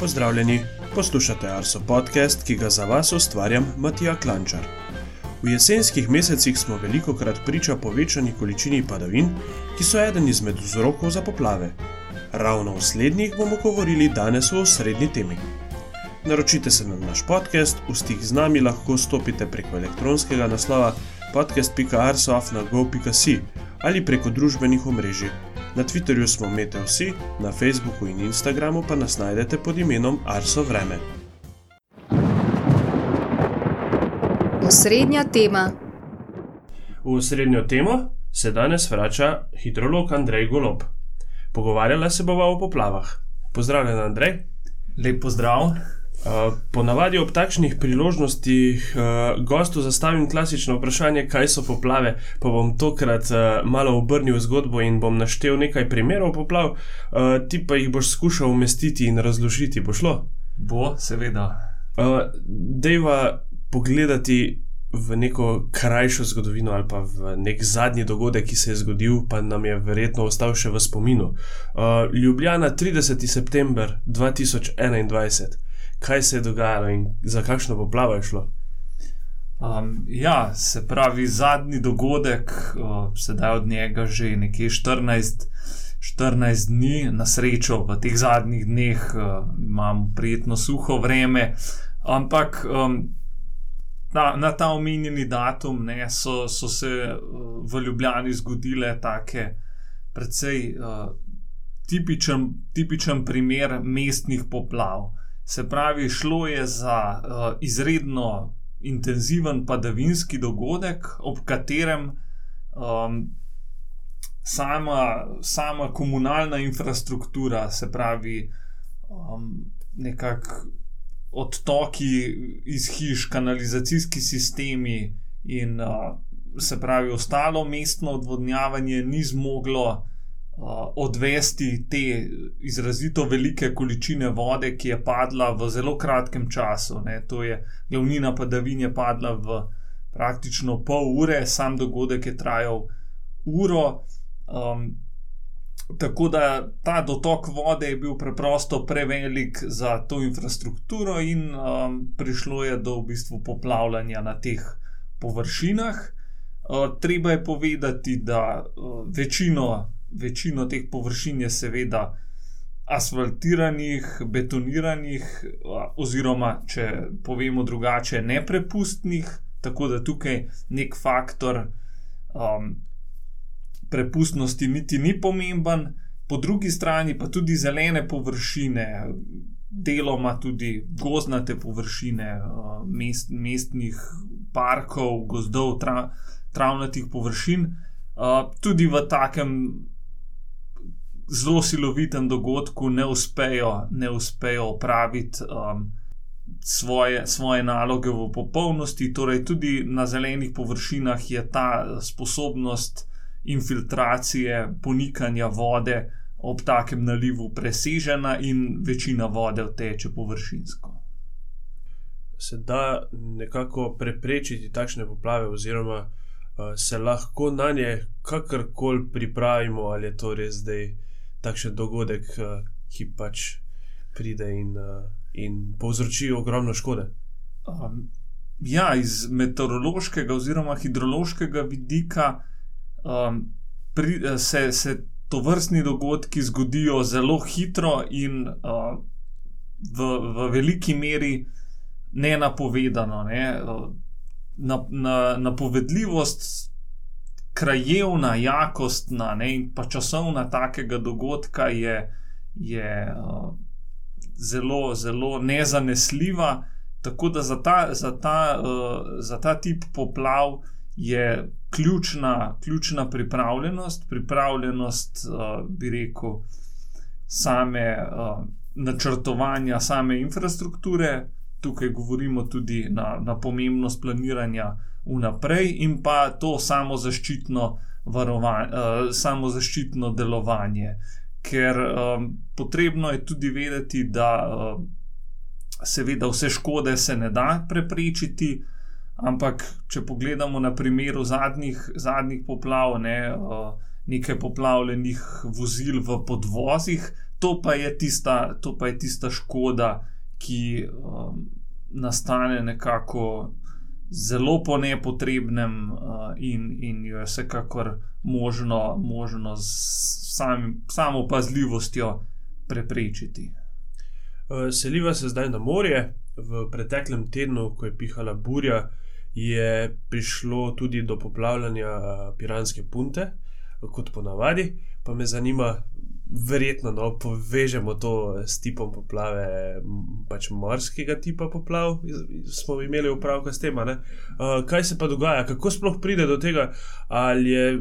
Pozdravljeni, poslušate Arso podcast, ki ga za vas ustvarjam Matija Klančar. V jesenskih mesecih smo veliko krat priča povečani količini padavin, ki so eden izmed vzrokov za poplave. Ravno o slednjih bomo govorili danes v osrednji temi. Naročite se na naš podcast, v stik z nami lahko stopite preko elektronskega naslova podcast.arsoafnago.si ali preko družbenih omrežij. Na Twitterju smo Mete vsi, na Facebooku in Instagramu pa nas najdete pod imenom Arso Vreme. Osrednja tema. V osrednjo temo se danes vrača hidrolog Andrej Golob. Pogovarjala se bova o poplavah. Pozdravljen, Andrej. Lep pozdrav. Ponavadi ob takšnih priložnostih uh, gostu zastavim klasično vprašanje, kaj so poplave, pa bom tokrat uh, malo obrnil zgodbo in bom naštel nekaj primerov poplav, uh, ti pa jih boš skušal umestiti in razložiti. Bo šlo? Bo, seveda. Uh, Dejva pogledati v neko krajšo zgodovino ali pa v nek zadnji dogodek, ki se je zgodil, pa nam je verjetno ostal še v spominu. Uh, Ljubljana, 30. september 2021 kaj se je dogajalo in za kakšno poplavo je šlo. Um, ja, se pravi, zadnji dogodek, uh, sedaj od njega že nekje 14, 14 dni, na srečo v teh zadnjih dneh uh, imamo prijetno suho vreme, ampak um, na, na ta omenjeni datum ne, so, so se uh, v Ljubljani zgodile take precej uh, tipičen, tipičen primer mestnih poplav. Se pravi, šlo je za uh, izredno intenziven padavinski dogodek, ob katerem um, sama, sama komunalna infrastruktura, se pravi, um, nekako odtoki iz hiš, kanalizacijski sistemi in uh, se pravi, ostalo mestno odvodnjavanje ni zmoglo odvesti te izrazito velike količine vode, ki je padla v zelo kratkem času. Ne. To je glavnina padavin je padla v praktično pol ure, sam dogodek je trajal uro. Um, tako da ta dotok vode je bil preprosto prevelik za to infrastrukturo, in um, prišlo je do v bistvu poplavljanja na teh površinah. Uh, treba je povedati, da uh, večino večino teh površin je seveda asfaltiranih, betoniranih, oziroma če povemo drugače, neprepustnih, tako da tukaj nek faktor um, prepustnosti niti ni pomemben, po drugi strani pa tudi zelene površine. Deloma tudi gozdnate površine, mest, mestnih parkov, gozdov, tra, travnatih površin, tudi v takem zelo silovitem dogodku ne uspejo, ne uspejo opraviti um, svoje, svoje naloge v popolnosti. Torej, tudi na zelenih površinah je ta sposobnost infiltracije, ponikanja vode ob takem nalivu presežena, in večina vode teče površinsko. Se da nekako preprečiti takšne poplave, oziroma uh, se lahko na nje kakorkoli pripravimo, ali je to res zdaj takšen dogodek, uh, ki pač pride in, uh, in povzroči ogromno škode. Um, ja, iz meteorološkega oziroma hidrološkega vidika um, pri, se, se to vrstni dogodki zgodijo zelo hitro in uh, v, v veliki meri nenapovedano. Ne? Na, na, napovedljivost krajevna, jakostna ne, in pa časovna takega dogodka je, je uh, zelo, zelo nezanesljiva. Tako da za ta, za ta, uh, za ta tip poplav je ključna, ključna pripravljenost, pripravljenost, uh, bi rekel, same uh, načrtovanja, same infrastrukture. Tukaj govorimo tudi na, na pomembnost planiranja vnaprej, in pa to samozaščitno, varovan, uh, samozaščitno delovanje. Ker um, potrebno je tudi vedeti, da uh, seveda vse škode se ne da preprečiti, ampak če pogledamo na primeru zadnjih, zadnjih poplav, ne, uh, nekaj poplavljenih vozil v podvozih, To pa je tista, to pa je tista škoda, ki um, nastane nekako zelo po nepotrebnem, uh, in, in jo je vsekakor možno, možno z sam, samo pazljivostjo preprečiti. Uh, seliva se zdaj na morje. V preteklem tednu, ko je pihala burja, je prišlo tudi do poplavljanja Piranske punte, kot ponavadi. Pa me zanima, verjetno no, povežemo to s tipom poplave, pač morskega tipa poplav, smo imeli upravka s tem. Uh, kaj se pa dogaja, kako sploh pride do tega, ali je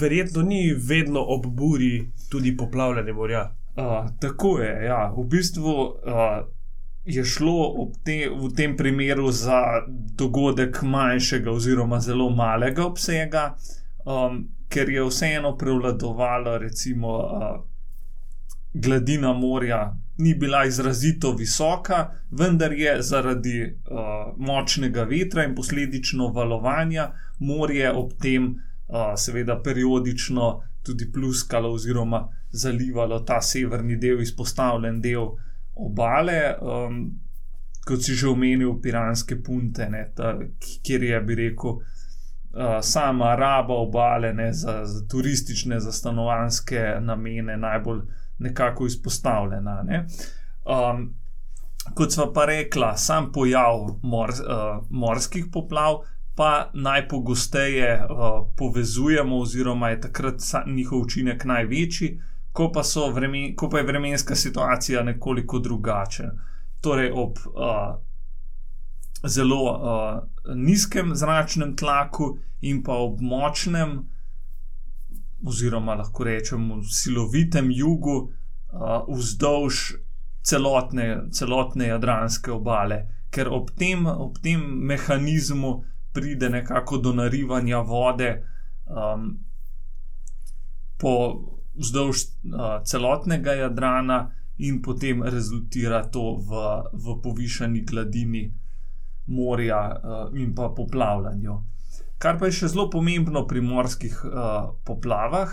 verjetno ni vedno ob buri tudi poplavljanje morja. Uh, tako je, ja, v bistvu. Uh, Je šlo te, v tem primeru za dogodek manjšega, oziroma zelo malega obsega, um, ker je vseeno prevladovalo, recimo, uh, gladina morja ni bila izrazito visoka, vendar je zaradi uh, močnega vetra in posledično valovanja morje ob tem, uh, seveda, periodično tudi pluskalo oziroma zalivalo ta severni del, izpostavljen del obale. Um, Kot si že omenil, piranske punte, ne, ta, kjer je, bi rekel, uh, sama raba obale ne, za, za turistične, za stanovanske namene najbolj nekako izpostavljena. Ne? Um, kot smo pa rekla, sam pojav mor, uh, morskih poplav pa najpogosteje uh, povezujemo, oziroma je takrat njihov učinek največji, ko pa, vremen, ko pa je vremenska situacija nekoliko drugačna. Torej, ob uh, zelo uh, nizkem zračnem tlaku in pa ob močnem oziroma lahko rečemo silovitem jugu uh, vzdolž celotne, celotne Jadranske obale, ker ob tem, ob tem mehanizmu pride nekako do narivanja vode um, po vzdolž uh, celotnega Jadrana. In potem rezultira to v, v povišani gladini morja uh, in pa poplavljanju. Kar pa je še zelo pomembno pri morskih uh, poplavah,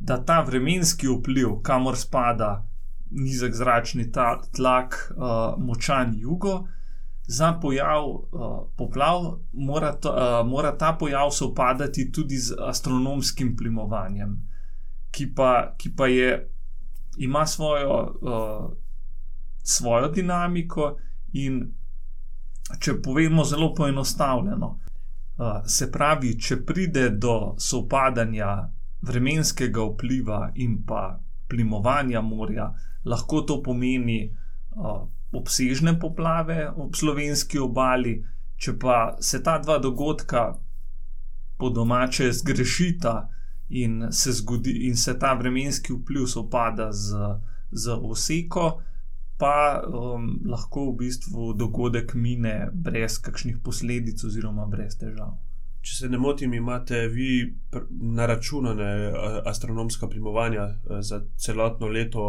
da ta vremenski vpliv, kamor spada nizek zračni tlak, uh, močan jugo, za pojav uh, poplav mora, to, uh, mora ta pojav sovpadati tudi z astronomskim plimovanjem, ki pa, ki pa je, ima svojo, uh, svojo dinamiko in. Če povemo zelo poenostavljeno, se pravi, če pride do sovpadanja vremenskega vpliva in pa plimovanja morja, lahko to pomeni uh, obsežne poplave ob slovenski obali. Če pa se ta dva dogodka po domače zgrešita in se, zgodi, in se ta vremenski vpliv sovpada z, z oseko, pa um, lahko v bistvu dogodek mine brez kakšnih posledic oziroma brez težav. Če se ne motim, imate vi naračunane astronomska plimovanja za celotno leto,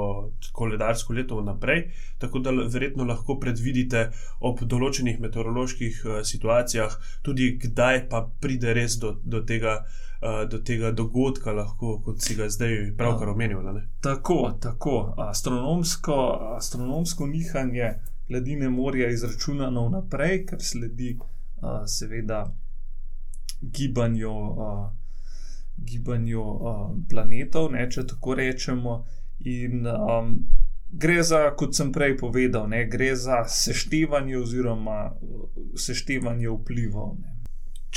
koledarsko leto vnaprej, tako da verjetno lahko predvidite ob določenih meteoroloških situacijah, tudi kdaj pa pride res do, do tega do tega dogodka, lahko, kot si ga zdaj pravkar omenil. Tako, tako. Astronomsko, astronomsko nihanje gladine morja je izračunano vnaprej, ker sledi seveda gibanju, a, gibanju a, planetov, ne, če tako rečemo. In, a, Gre za, kot sem prej povedal, ne, gre za seštevanje oziroma seštevanje vplivov. Ne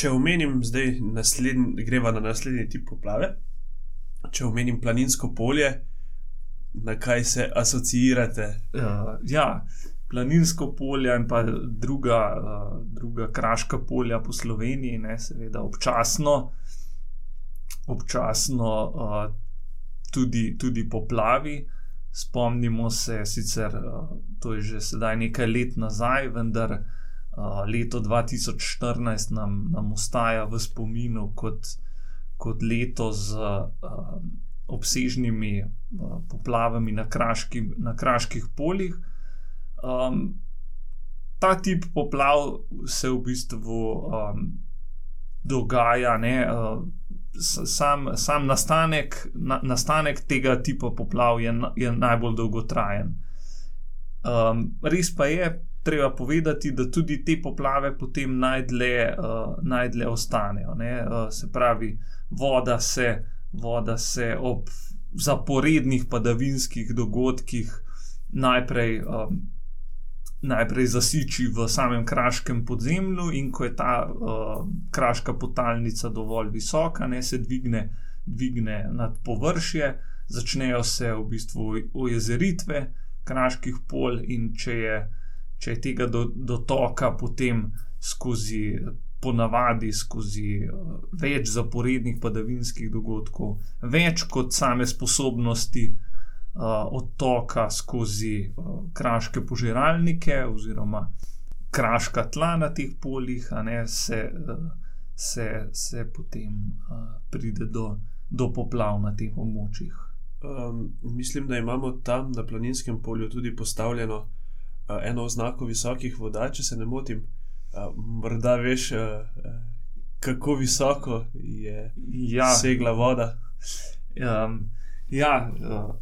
če omenim zdaj, naslednj, greva na naslednji tip poplave. Če omenim planinsko polje, na kaj se asociirate? Uh, ja, planinsko polje in pa druga, uh, druga kraška polja po Sloveniji, ne, seveda občasno, občasno uh, tudi, tudi poplavi. Spomnimo se, sicer uh, to je že sedaj nekaj let nazaj, vendar leto 2014 nam, nam ostaja v spominu kot, kot leto z uh, obsežnimi uh, poplavami na, kraški, na kraških poljih. Um, ta tip poplav se v bistvu um, dogaja, ne, uh, sam, sam nastanek, na, nastanek tega tipa poplav je, je najbolj dolgotrajen. Um, res pa je, treba povedati, da tudi te poplave potem najdlje, uh, najdlje ostanejo. Uh, se pravi, voda se, voda se ob zaporednih padavinskih dogodkih najprej. Um, najprej zasiči v samem kraškem podzemlju, in ko je ta uh, kraška potalnica dovolj visoka, ne se dvigne, dvigne nad površje, začnejo se v bistvu ojezeritve kraških pol, in če je, če je tega do, dotoka potem skozi. Ponavadi skozi uh, več zaporednih padavinskih dogodkov, več kot same sposobnosti uh, uh, odtoka skozi uh, kraške požiralnike oziroma kraška tla na teh poljih, ne, se, uh, se, se potem uh, pride do, do poplav na teh območjih. Um, mislim, da imamo tam na planinskem polju tudi postavljeno uh, eno oznako visokih voda, če se ne motim. Uh, morda veš, uh, kako visoko je ja. segla voda. Um, ja, uh,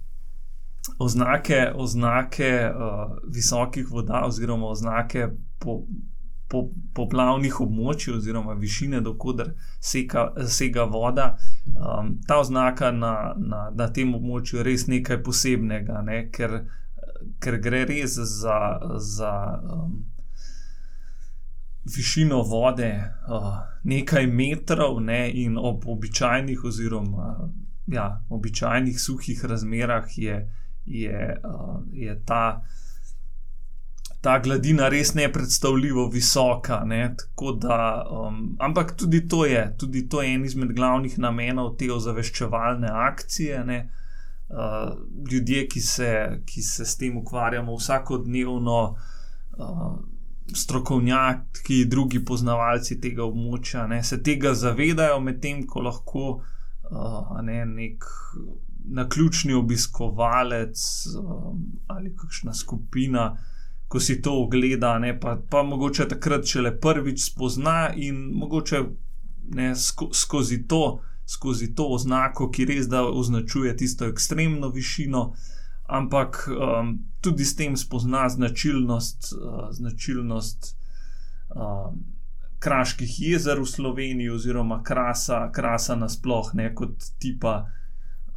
oznake, oznake uh, visokih voda, oziroma oznake po, po, poplavnih območij, oziroma višine, dokler sega voda. Um, ta oznaka na, na, na tem območju je res nekaj posebnega, ne? ker, ker gre res za. za um, Višino vode, uh, nekaj metrov, ne, in ob običajnih, oziroma ja, običajnih suhih razmerah, je, je, uh, je ta, ta gladina res nepredstavljivo visoka. Ne? Da, um, ampak tudi to, je, tudi to je en izmed glavnih namenov te ozaveščevalne akcije. Uh, ljudje, ki se, ki se s tem ukvarjamo vsakodnevno, uh, strokovnjaki, drugi poznavalci tega območja, ne, se tega zavedajo, medtem ko lahko uh, ne, nek na ključni obiskovalec um, ali kakšna skupina, ko si to ogleda, ne, pa, pa mogoče takrat šele prvič spozna in mogoče ne, sko, skozi, to, skozi to oznako, ki res da označuje tisto ekstremno višino. Ampak um, tudi s tem spozna značilnost, uh, značilnost uh, kraških jezer v Sloveniji, oziroma krasa, krasa nasplošno, kot tipa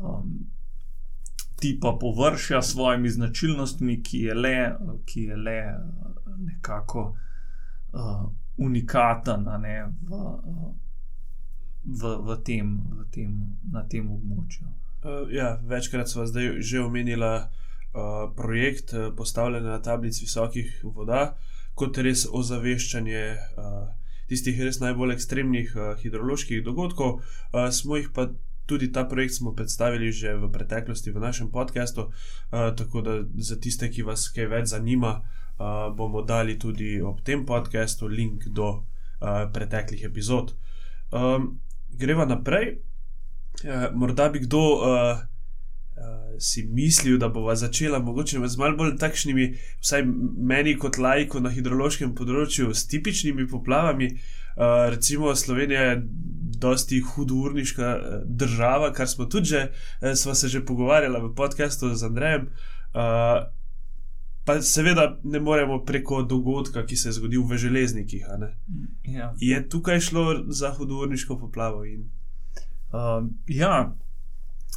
um, tipa površja s svojimi značilnostmi, ki je le, ki je le nekako uh, unikaten ne, v, v, v tem, v tem, na tem območju. Uh, ja, večkrat smo zdaj že omenili uh, projekt uh, postavljanja tablic visokih voda kot res ozaveščanje. Uh, Tistih res najbolj ekstremnih uh, hidroloških dogodkov, uh, smo jih pa tudi ta projekt smo predstavili že v preteklosti v našem podkastu, uh, tako da za tiste, ki vas kaj več zanima, uh, bomo dali tudi ob tem podkastu link do uh, preteklih epizod. Um, greva naprej. Uh, morda bi kdo. Uh, Si mislil, da bova začela mogoče z malo bolj takšnimi, vsaj meni kot lajko na hidrološkem področju, s tipičnimi poplavami. Uh, recimo Slovenija je dosti hudourniška eh, država, kar smo tudi že, eh, smo se že pogovarjali v podkastu z Andrejem. Uh, pa seveda ne moremo preko dogodka, ki se je zgodil v železnikih. Ja. Je tukaj šlo za hudourniško poplavo? In... Uh, ja,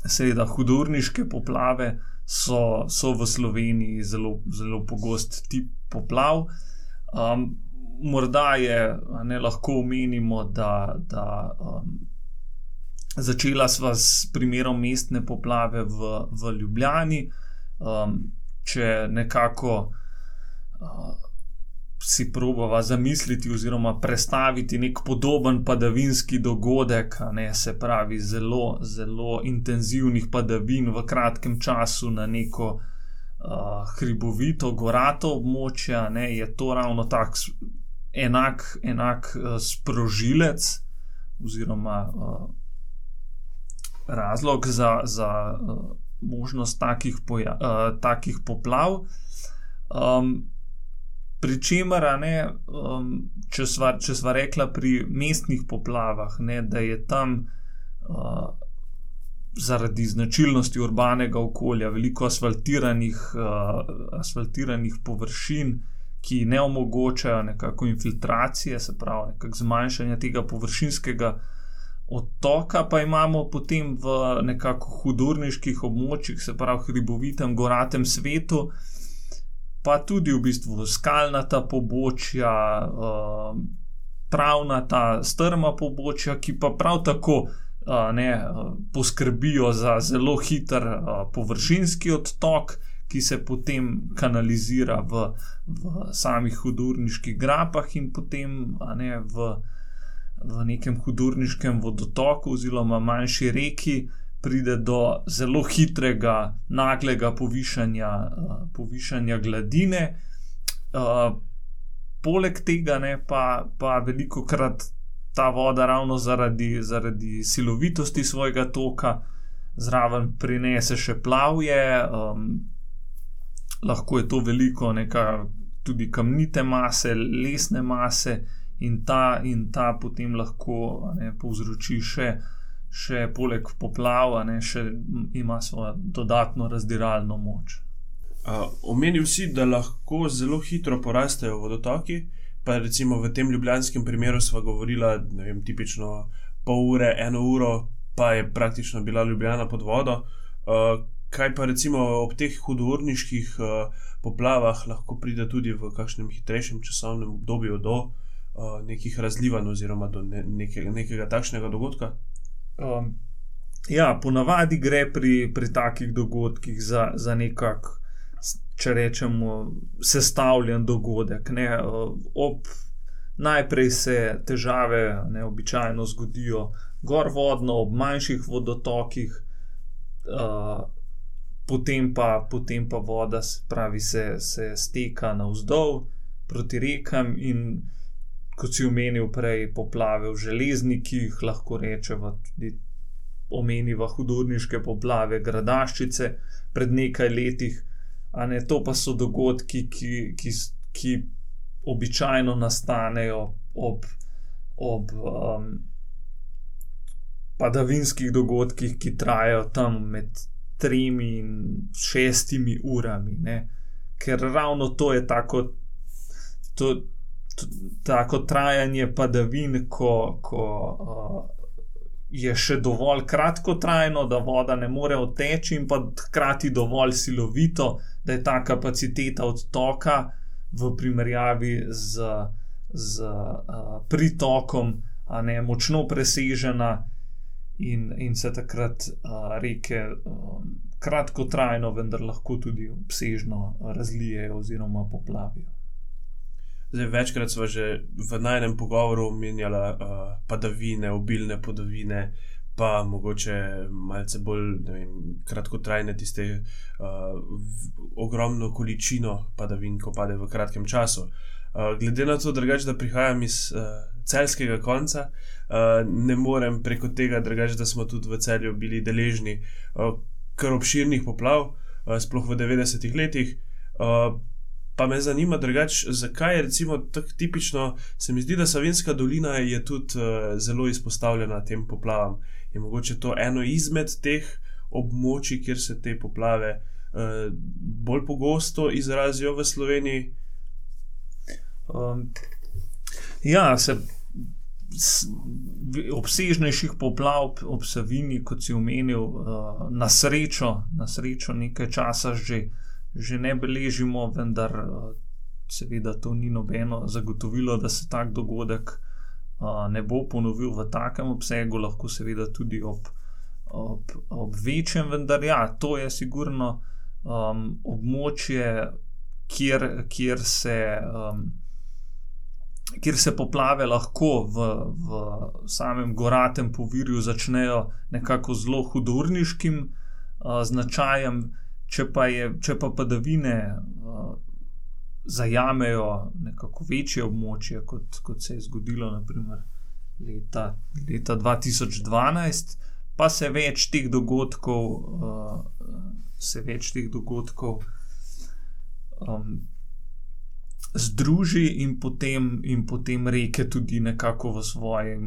seveda, hudourniške poplave so, so v Sloveniji zelo, zelo pogost tip poplav. Um, morda je, ne lahko omenimo, da, da um, začela sva s primerom mestne poplave v, v Ljubljani. Um, če nekako uh, si probava zamisliti oziroma predstaviti nek podoben padavinski dogodek, ne, se pravi, zelo, zelo intenzivnih padavin v kratkem času na neko. Uh, hribovito, gorato območje, ne, je to ravno tako enak, enak uh, sprožilec, oziroma uh, razlog za, za uh, možnost takih, poja, uh, takih poplav. Um, Pričemer, um, če, če smo rekli pri mestnih poplavah, ne, da je tam uh, zaradi značilnosti urbanega okolja, veliko asfaltiranih, uh, asfaltiranih površin, ki ne omogočajo nekako infiltracije, se pravi, nekako zmanjšanja tega površinskega odtoka, pa imamo potem v nekako hudurniških območjih, se pravi, hribovitem, goratem svetu. Pa tudi v bistvu skalnata pobočja, uh, travnata, strma pobočja, ki pa prav tako uh, ne, poskrbijo za zelo hiter površinski odtok, ki se potem kanalizira v, v samih hudurniških grapah in potem ne, v, v nekem hudurniškem vodotoku oziroma manjši reki. Pride do zelo hitrega, naglega povišanja, uh, povišanja gladine. Uh, poleg tega, ne, pa, pa veliko krat ta voda, ravno zaradi, zaradi silovitosti svojega toka, zraven prinese še plavje, um, lahko je to veliko, neka tudi kamnite mase, lesne mase, in ta, in ta potem lahko ne, povzroči še, še poleg poplav, ne, še ima svojo dodatno razdiralno moč. Uh, omenil si, da lahko zelo hitro porastejo vodotoki. Pa recimo v tem ljubljanskem primeru smo govorili, da je tipično pol ure, eno uro, pa je praktično bila ljubljena pod vodo. Uh, kaj pa recimo ob teh hudourniških uh, poplavah lahko pride tudi v kakšnem hitrejšem časovnem obdobju do uh, nekih razlivanj oziroma do ne, neke, nekega takšnega dogodka? Um, ja, ponavadi gre pri, pri takih dogodkih za, za nekakšen če rečemo, sestavljen dogodek. Ne, ob, najprej se težave neobičajno zgodijo gorvodno, ob manjših vodotokih, uh, potem, pa, potem pa voda pravi, se, se steka navzdol proti rekam in. Kot si omenil prej, poplave v železnikih, lahko rečemo tudi omeniva hudurniške poplave, gradaščice pred nekaj leti, Ne, to pa so dogodki, ki, ki, ki običajno nastanejo ob, ob um, padavinskih dogodkih, ki trajajo tam med tremi in šestimi urami. Ne. Ker ravno to je tako, to, to, tako trajanje padavin, ko. ko uh, je še dovolj kratkotrajno, da voda ne more odteči, in pa hkrati dovolj silovito, da je ta kapaciteta odtoka v primerjavi z, z uh, pritokom ne, močno presežena, in, in se takrat uh, reke um, kratkotrajno, vendar lahko tudi obsežno razlijejo oziroma poplavijo. Zdaj, večkrat smo že v najnem pogovoru omenjali uh, padavine, obilne padavine, pa mogoče malce bolj vem, kratkotrajne, tiste uh, ogromno količino padavin, ko pade v kratkem času. Uh, glede na to, drugač, da prihajam iz uh, celskega konca, uh, ne morem preko tega, drugač, da smo tudi v celju bili deležni uh, kar obširnih poplav, uh, sploh v 90-ih letih. Uh, Pa me zanima, drugač, zakaj je recimo tako tipično, se mi zdi, da Savinska dolina je tudi uh, zelo izpostavljena tem poplavam. Je mogoče to eno izmed teh območij, kjer se te poplave uh, bolj pogosto izrazijo v Sloveniji? Um, ja, se. Obsežnejših poplav ob Savini, kot si omenil, uh, na srečo, na srečo nekaj časa že uh, že ne beležimo, vendar eh, seveda to ni nobeno zagotovilo, da se tak dogodek eh, ne bo ponovil v takem obsegu, lahko seveda tudi ob, ob, ob večjem, vendar ja, to je sigurno um, območje, kjer, kjer se. Um, Ker se poplave lahko v, v samem goratem povirju začnejo nekako zelo hudurniškim uh, značajem, če pa, je, če pa padavine uh, zajamejo nekako večje območje, kot, kot se je zgodilo naprimer, leta, leta 2012, pa se več teh dogodkov, uh, se več teh dogodkov um, združi in potem, in potem reke tudi nekako v svojem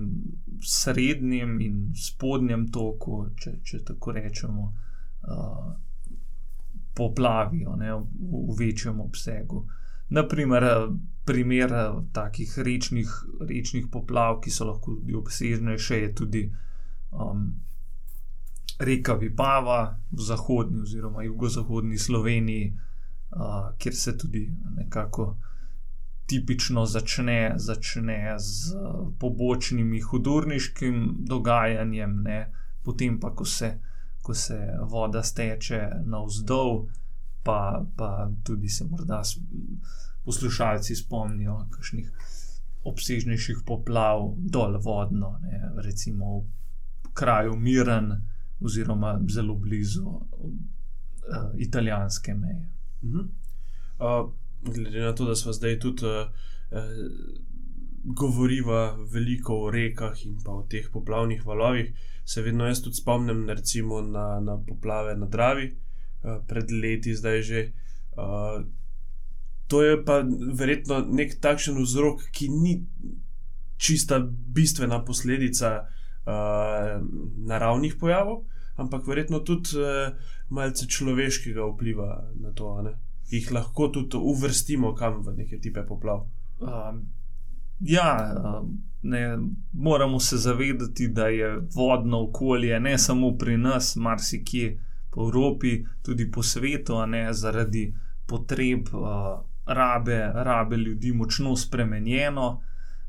srednjem in spodnjem toku, če, če tako rečemo, uh, poplavijo ne, v, v večjem obsegu. Naprimer, primer takih rečnih, rečnih poplav, ki so lahko tudi obsežnejše, je tudi um, reka Vipava v zahodni oziroma jugozahodni Sloveniji, uh, kjer se tudi nekako tipično začne, začne z pobočnimi hudurniškim dogajanjem, ne? potem pa, ko se, ko se voda steče navzdol, pa, pa tudi se morda poslušalci spomnijo kakšnih obsežnejših poplav dol vodno, ne? recimo v kraju Miren oziroma zelo blizu uh, italijanske meje. Mhm. Uh, glede na to, da smo zdaj tudi uh, govoriva veliko o rekah in pa o teh poplavnih valovih, se vedno jaz tudi spomnim recimo, na, na poplave na Dravi, uh, pred leti zdaj že. Uh, to je pa verjetno nek takšen vzrok, ki ni čista bistvena posledica uh, naravnih pojavov, ampak verjetno tudi uh, malce človeškega vpliva na to. Ne? jih lahko tudi uvrstimo kam v neke tipe poplav. Um, ja, um, ne, moramo se zavedati, da je vodno okolje ne samo pri nas, marsikje po Evropi, tudi po svetu, ne, zaradi potreb uh, rabe, rabe ljudi močno spremenjeno.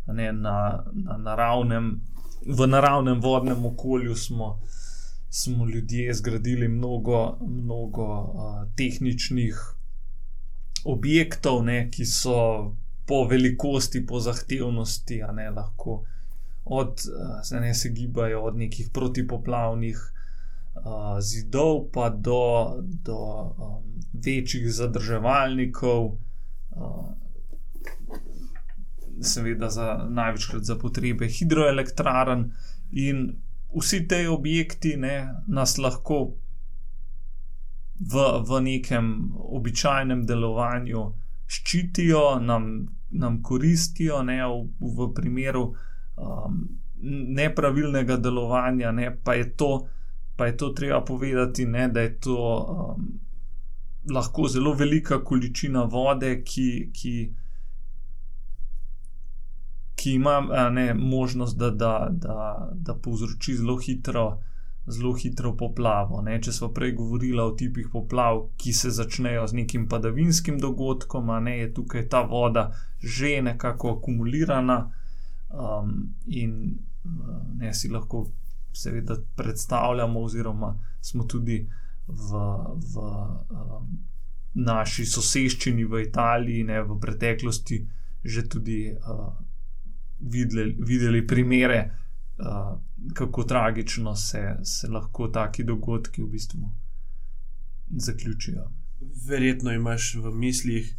Ne, na, na naravnem, v naravnem vodnem okolju smo, smo ljudje zgradili mnogo, mnogo uh, tehničnih objektov, ne, ki so po velikosti, po zahtevnosti, a ne lahko od, se ne se gibajo od nekih protipoplavnih uh, zidov, pa do, do um, večjih zadrževalnikov, uh, seveda za največkrat za potrebe hidroelektrarn. In vsi ti objekti ne, nas lahko v, v nekem običajnem delovanju ščitijo, nam, nam koristijo, ne, v, v primeru um, nepravilnega delovanja, ne, pa, je to, pa je to treba povedati, ne, da je to um, lahko zelo velika količina vode, ki. ki Ki ima ne, možnost, da, da, da, da povzroči zelo hitro zelo hitro poplavo. Ne? Če smo prej govorili o tipih poplav, ki se začnejo z nekim padavinskim dogodkom, ne? je tukaj ta voda že nekako akumulirana um, in uh, ne si lahko seveda predstavljamo, oziroma smo tudi v. v um, Naši soseščini v Italiji, ne v preteklosti, že tudi uh, videli, videli primere, uh, kako tragično se, se lahko taki dogodki v bistvu zaključijo. Verjetno imaš v mislih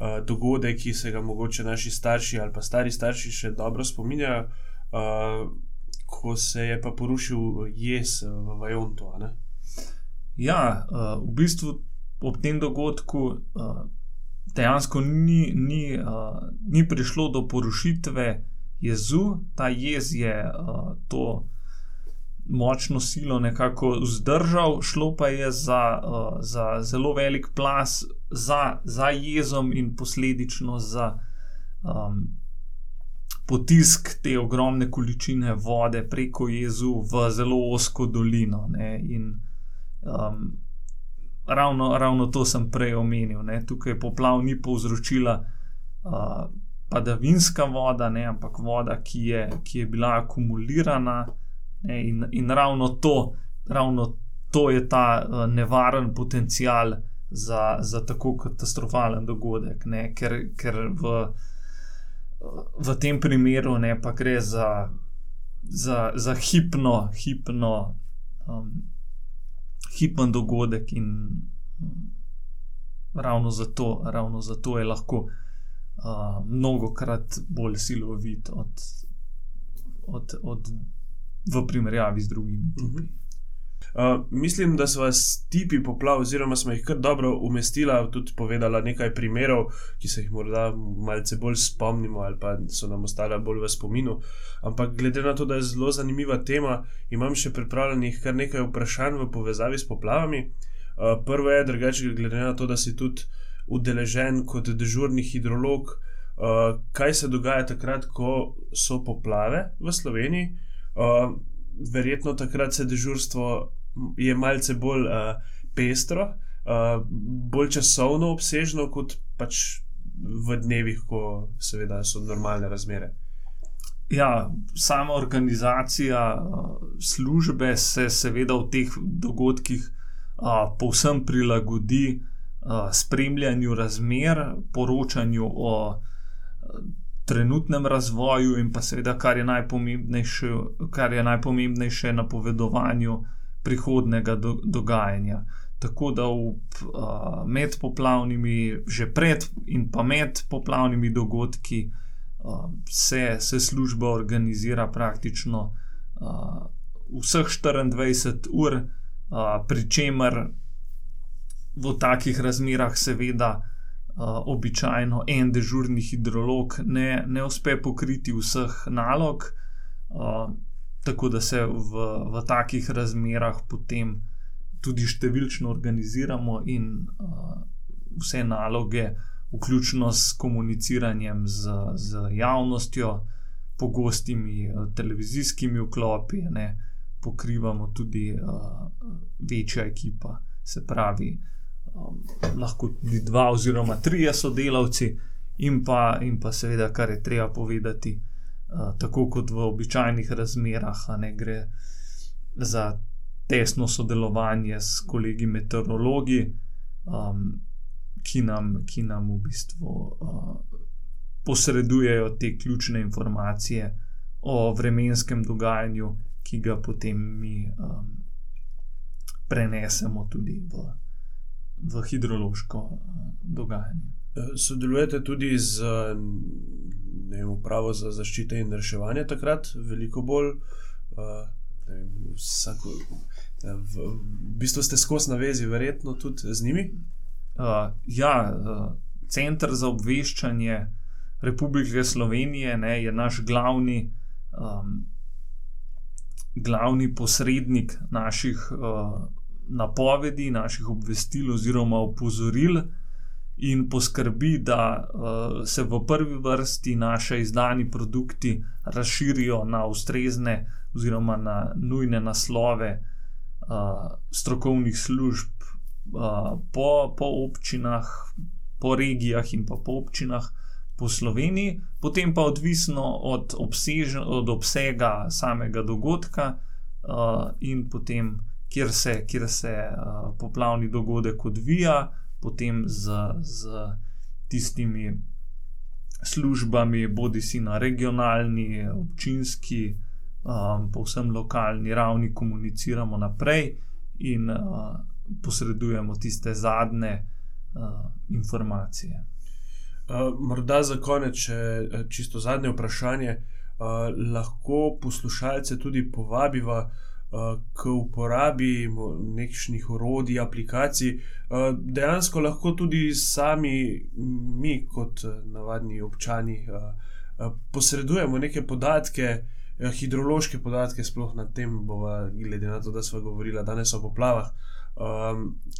uh, dogodek, ki se ga mogoče naši starši ali pa stari starši še dobro spominjajo, uh, ko se je pa porušil jez v Vajontu. Ja, uh, v bistvu ob tem dogodku. Uh, Dejansko ni, ni, uh, ni prišlo do porušitve uh, jezu, ta jez je uh, to močno silo nekako vzdržal, šlo pa je za, uh, za zelo velik plas za, za jezom in posledično za um, potisk te ogromne količine vode preko jezu v zelo osko dolino. Ne, in, um, ravno, ravno to sem prej omenil. Ne, tukaj poplav ni povzročila. Uh, padavinska voda, ne, ampak voda, ki je, ki je bila akumulirana. Ne, in, in ravno, to, ravno to je ta uh, nevaren potencial za, za tako katastrofalen dogodek, ne, ker, ker v, v tem primeru ne, pa gre za, za, za hipno, hipno, um, hipen dogodek in ravno zato, ravno zato je lahko uh, mnogo krat bolj silovit od, od, od, v primerjavi z drugimi. Uh mhm. -huh. Uh, mislim, da smo s tipi poplav, oziroma smo jih kar dobro umestili, tudi povedala nekaj primerov, ki se jih morda malce bolj spomnimo ali pa so nam ostale bolj v spominu. Ampak glede na to, da je zelo zanimiva tema, imam še pripravljenih kar nekaj vprašanj v povezavi s poplavami. Uh, prvo je, drugače, glede na to, da si tudi udeležen kot dežurni hidrolog, uh, kaj se dogaja takrat, ko so poplave v Sloveniji. Uh, verjetno takrat se dežurstvo je malce bolj uh, pestro, uh, bolj časovno obsežno, kot pač v dnevih, ko seveda so normalne razmere. Ja, sama organizacija službe se seveda v teh dogodkih uh, povsem prilagodi spremljanju razmer, poročanju o uh, trenutnem razvoju in pa seveda, kar je najpomembnejše, kar je najpomembnejše napovedovanju prihodnega do, dogajanja. Tako da v, uh, med poplavnimi, že pred in pa med poplavnimi dogodki, uh, se, se služba organizira praktično uh, vseh 24 ur, uh, pri čemer v takih razmerah, seveda, uh, običajno en dežurni hidrolog ne, ne uspe pokriti vseh nalog. Uh, tako da se v, v takih razmerah potem tudi številčno organiziramo in uh, vse naloge, vključno s komuniciranjem z, z javnostjo, pogostimi uh, televizijskimi vklopi, ne, pokrivamo tudi uh, večja ekipa, se pravi, um, lahko tudi dva oziroma trije sodelavci. In pa, in pa, seveda, kar je treba povedati, tako kot v običajnih razmerah, ne gre za tesno sodelovanje s kolegi meteorologi, um, ki, nam, ki nam v bistvu uh, posredujejo te ključne informacije o vremenskem dogajanju, ki ga potem mi um, prenesemo tudi v, v hidrološko uh, dogajanje. Sodelujete tudi z vem, upravo za zaščito in reševanje takrat, veliko bolj. Uh, vem, vsako, v, v bistvu ste skozi navezi, verjetno tudi z njimi. Uh, ja, Centr za obveščanje Republike Slovenije ne, je naš glavni, um, glavni posrednik naših uh, napovedi, naših obvestil oziroma opozoril in poskrbi, da uh, se v prvi vrsti naše izdani produkti razširijo na ustrezne oziroma na nujne naslove uh, strokovnih služb uh, po, po občinah, po regijah in pa po občinah. Po Sloveniji, potem pa odvisno od, obsežen, od obsega samega dogodka, uh, in potem, kjer se, kjer se uh, poplavni dogodek odvija, potem z, z tistimi službami, bodi si na regionalni, občinski, um, povsem lokalni ravni, komuniciramo naprej in uh, posredujemo tiste zadnje uh, informacije. Uh, morda za konec, če čisto zadnje vprašanje, uh, lahko poslušalce tudi povabiva, uh, k uporabi nekšnih orodij, aplikacij, dejansko lahko tudi sami, mi, kot navadni občani, posredujemo neke podatke, hidrološke podatke, sploh na tem, bova, glede na to, da smo govorili danes o poplavah,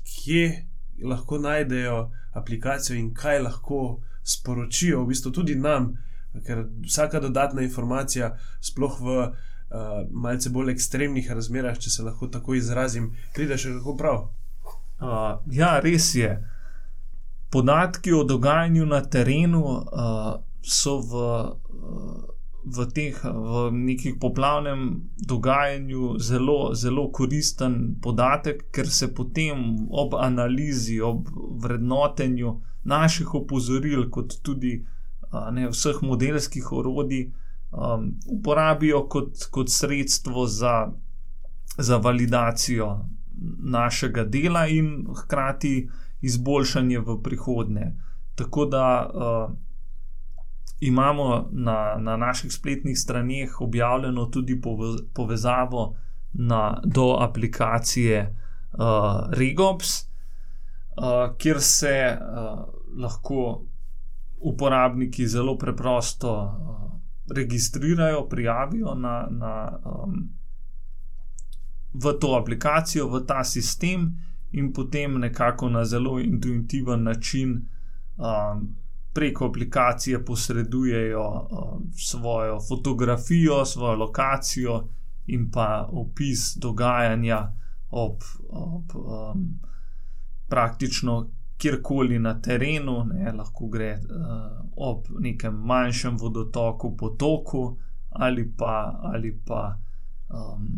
kje lahko najdejo aplikacijo in kaj lahko sporočijo, v bistvu tudi nam, ker vsaka dodatna informacija, sploh v uh, malce bolj ekstremnih razmerah, če se lahko tako izrazim, pride še kako prav. Uh, ja, res je. Podatki o dogajanju na terenu uh, so v, v teh, v nekih poplavnem dogajanju zelo, zelo koristen podatek, ker se potem ob analizi, ob vrednotenju naših opozoril, kot tudi uh, ne, vseh modelskih orodij, uh, um, uporabijo kot, kot sredstvo za, za validacijo našega dela in hkrati izboljšanje v prihodnje. Tako da uh, imamo na, na naših spletnih straneh objavljeno tudi povezavo na, do aplikacije uh, Regops, uh, kjer se uh, lahko uporabniki zelo preprosto uh, registrirajo, prijavijo na, na, um, v to aplikacijo, v ta sistem, in potem nekako na zelo intuitiven način um, preko aplikacije posredujejo um, svojo fotografijo, svojo lokacijo in pa opis dogajanja ob, ob um, praktično kjerkoli na terenu, ne, lahko gre uh, ob nekem manjšem vodotoku, potoku ali pa, ali pa um,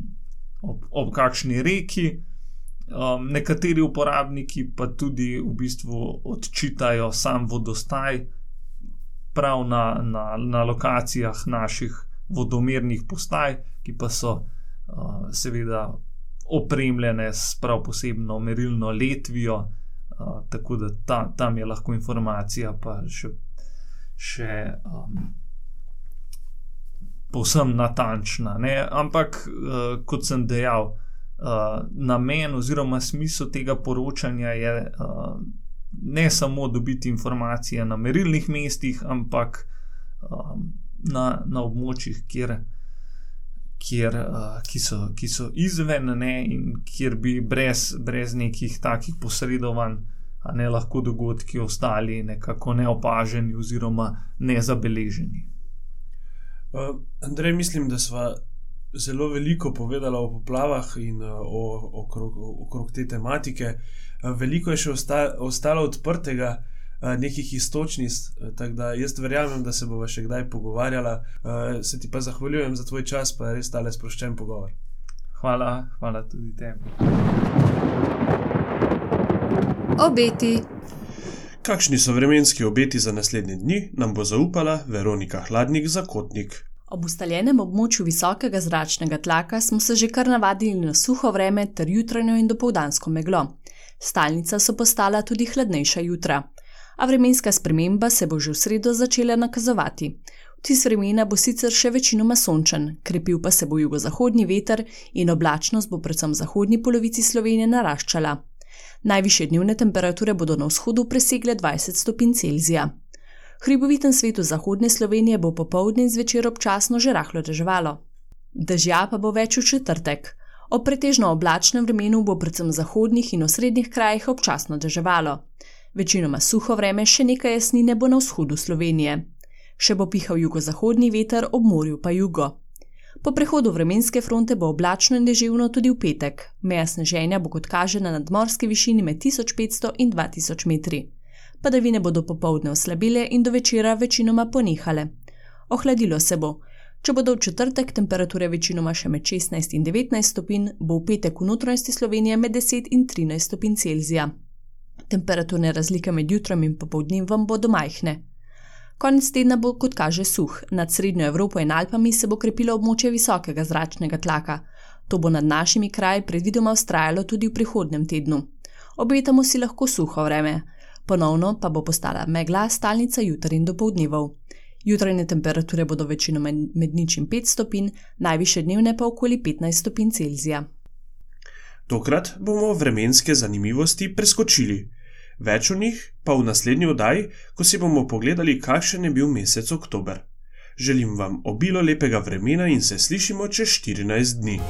ob, ob kakšni reki. Um, nekateri uporabniki pa tudi v bistvu odčitajo sam vodostaj, prav na, na, na lokacijah naših vodomernih postaj, ki pa so uh, seveda opremljene s prav posebno merilno letvijo, uh, tako da ta, tam je lahko informacija pa še, še um, povsem natančna. Ne? Ampak, uh, kot sem dejal, uh, namen oziroma smisel tega poročanja je uh, ne samo dobiti informacije na merilnih mestih, ampak um, na, na območjih, kjer, kjer, uh, ki, so, ki so izven ne, in kjer bi brez, brez nekih takih posredovanj. Ne lahko dogodki ostali nekako neopaženi oziroma nezabeleženi. Uh, Andrej, mislim, da smo zelo veliko povedala o poplavah in uh, o, okrog, okrog te tematike. Uh, veliko je še osta, ostalo odprtega, nekih istočnic, uh, tako da jaz verjamem, da se bomo še kdaj pogovarjala. Uh, se ti pa zahvaljujem za tvoj čas, pa res tale sproščen pogovor. Hvala, hvala tudi tebi. Obeti. Kakšni so vremenski obeti za naslednje dni, nam bo zaupala Veronika Hladnik za Kotnik. Ob ustaljenem območju visokega zračnega tlaka smo se že kar navadili na suho vreme ter jutranjo in dopoldansko meglo. Stalnica so postala tudi hladnejša jutra. A vremenska sprememba se bo že v sredo začela nakazovati. Vtis vremena bo sicer še večinoma sončen, krepil pa se bo jugozahodni veter in oblačnost bo predvsem v zahodnji polovici Slovenije naraščala. Najviše dnevne temperature bodo na vzhodu presegle 20 stopinj Celzija hriboviten svetu zahodne Slovenije bo popoldne in zvečer občasno že rahlo deževalo. Dežja pa bo več v četrtek. O pretežno oblačnem vremenu bo predvsem v zahodnih in osrednjih krajih občasno deževalo. Večinoma suho vreme, še nekaj jasnine bo na vzhodu Slovenije. Še bo pihal jugozahodni veter, ob morju pa jugo. Po prehodu vremenske fronte bo oblačno in deževno tudi v petek. Meja sneženja bo kot kaže na nadmorski višini med 1500 in 2000 metri padavine bodo popovdne oslabile in do večera večinoma ponehale. Ohladilo se bo. Če bodo v četrtek temperature večinoma še med 16 in 19 stopinj, bo v petek v notranjosti Slovenije med 10 in 13 stopinj Celzija. Temperaturne razlike med jutrom in popovdnim vam bodo majhne. Konec tedna bo, kot kaže, suh. Nad Srednjo Evropo in Alpami se bo krepilo območje visokega zračnega tlaka. To bo nad našimi kraji predvidoma ustrajalo tudi v prihodnem tednu. Obetamo si lahko suho vreme ponovno pa bo postala megla stalnica jutr in dopoldnevov. Jutrajne temperature bodo večinoma med nič in 5 stopinj, najviše dnevne pa okoli 15 stopinj Celzija. Tokrat bomo vremenske zanimivosti preskočili. Več o njih pa v naslednji oddaji, ko si bomo pogledali, kakšen je bil mesec oktober. Želim vam obilo lepega vremena in se slišimo čez 14 dni.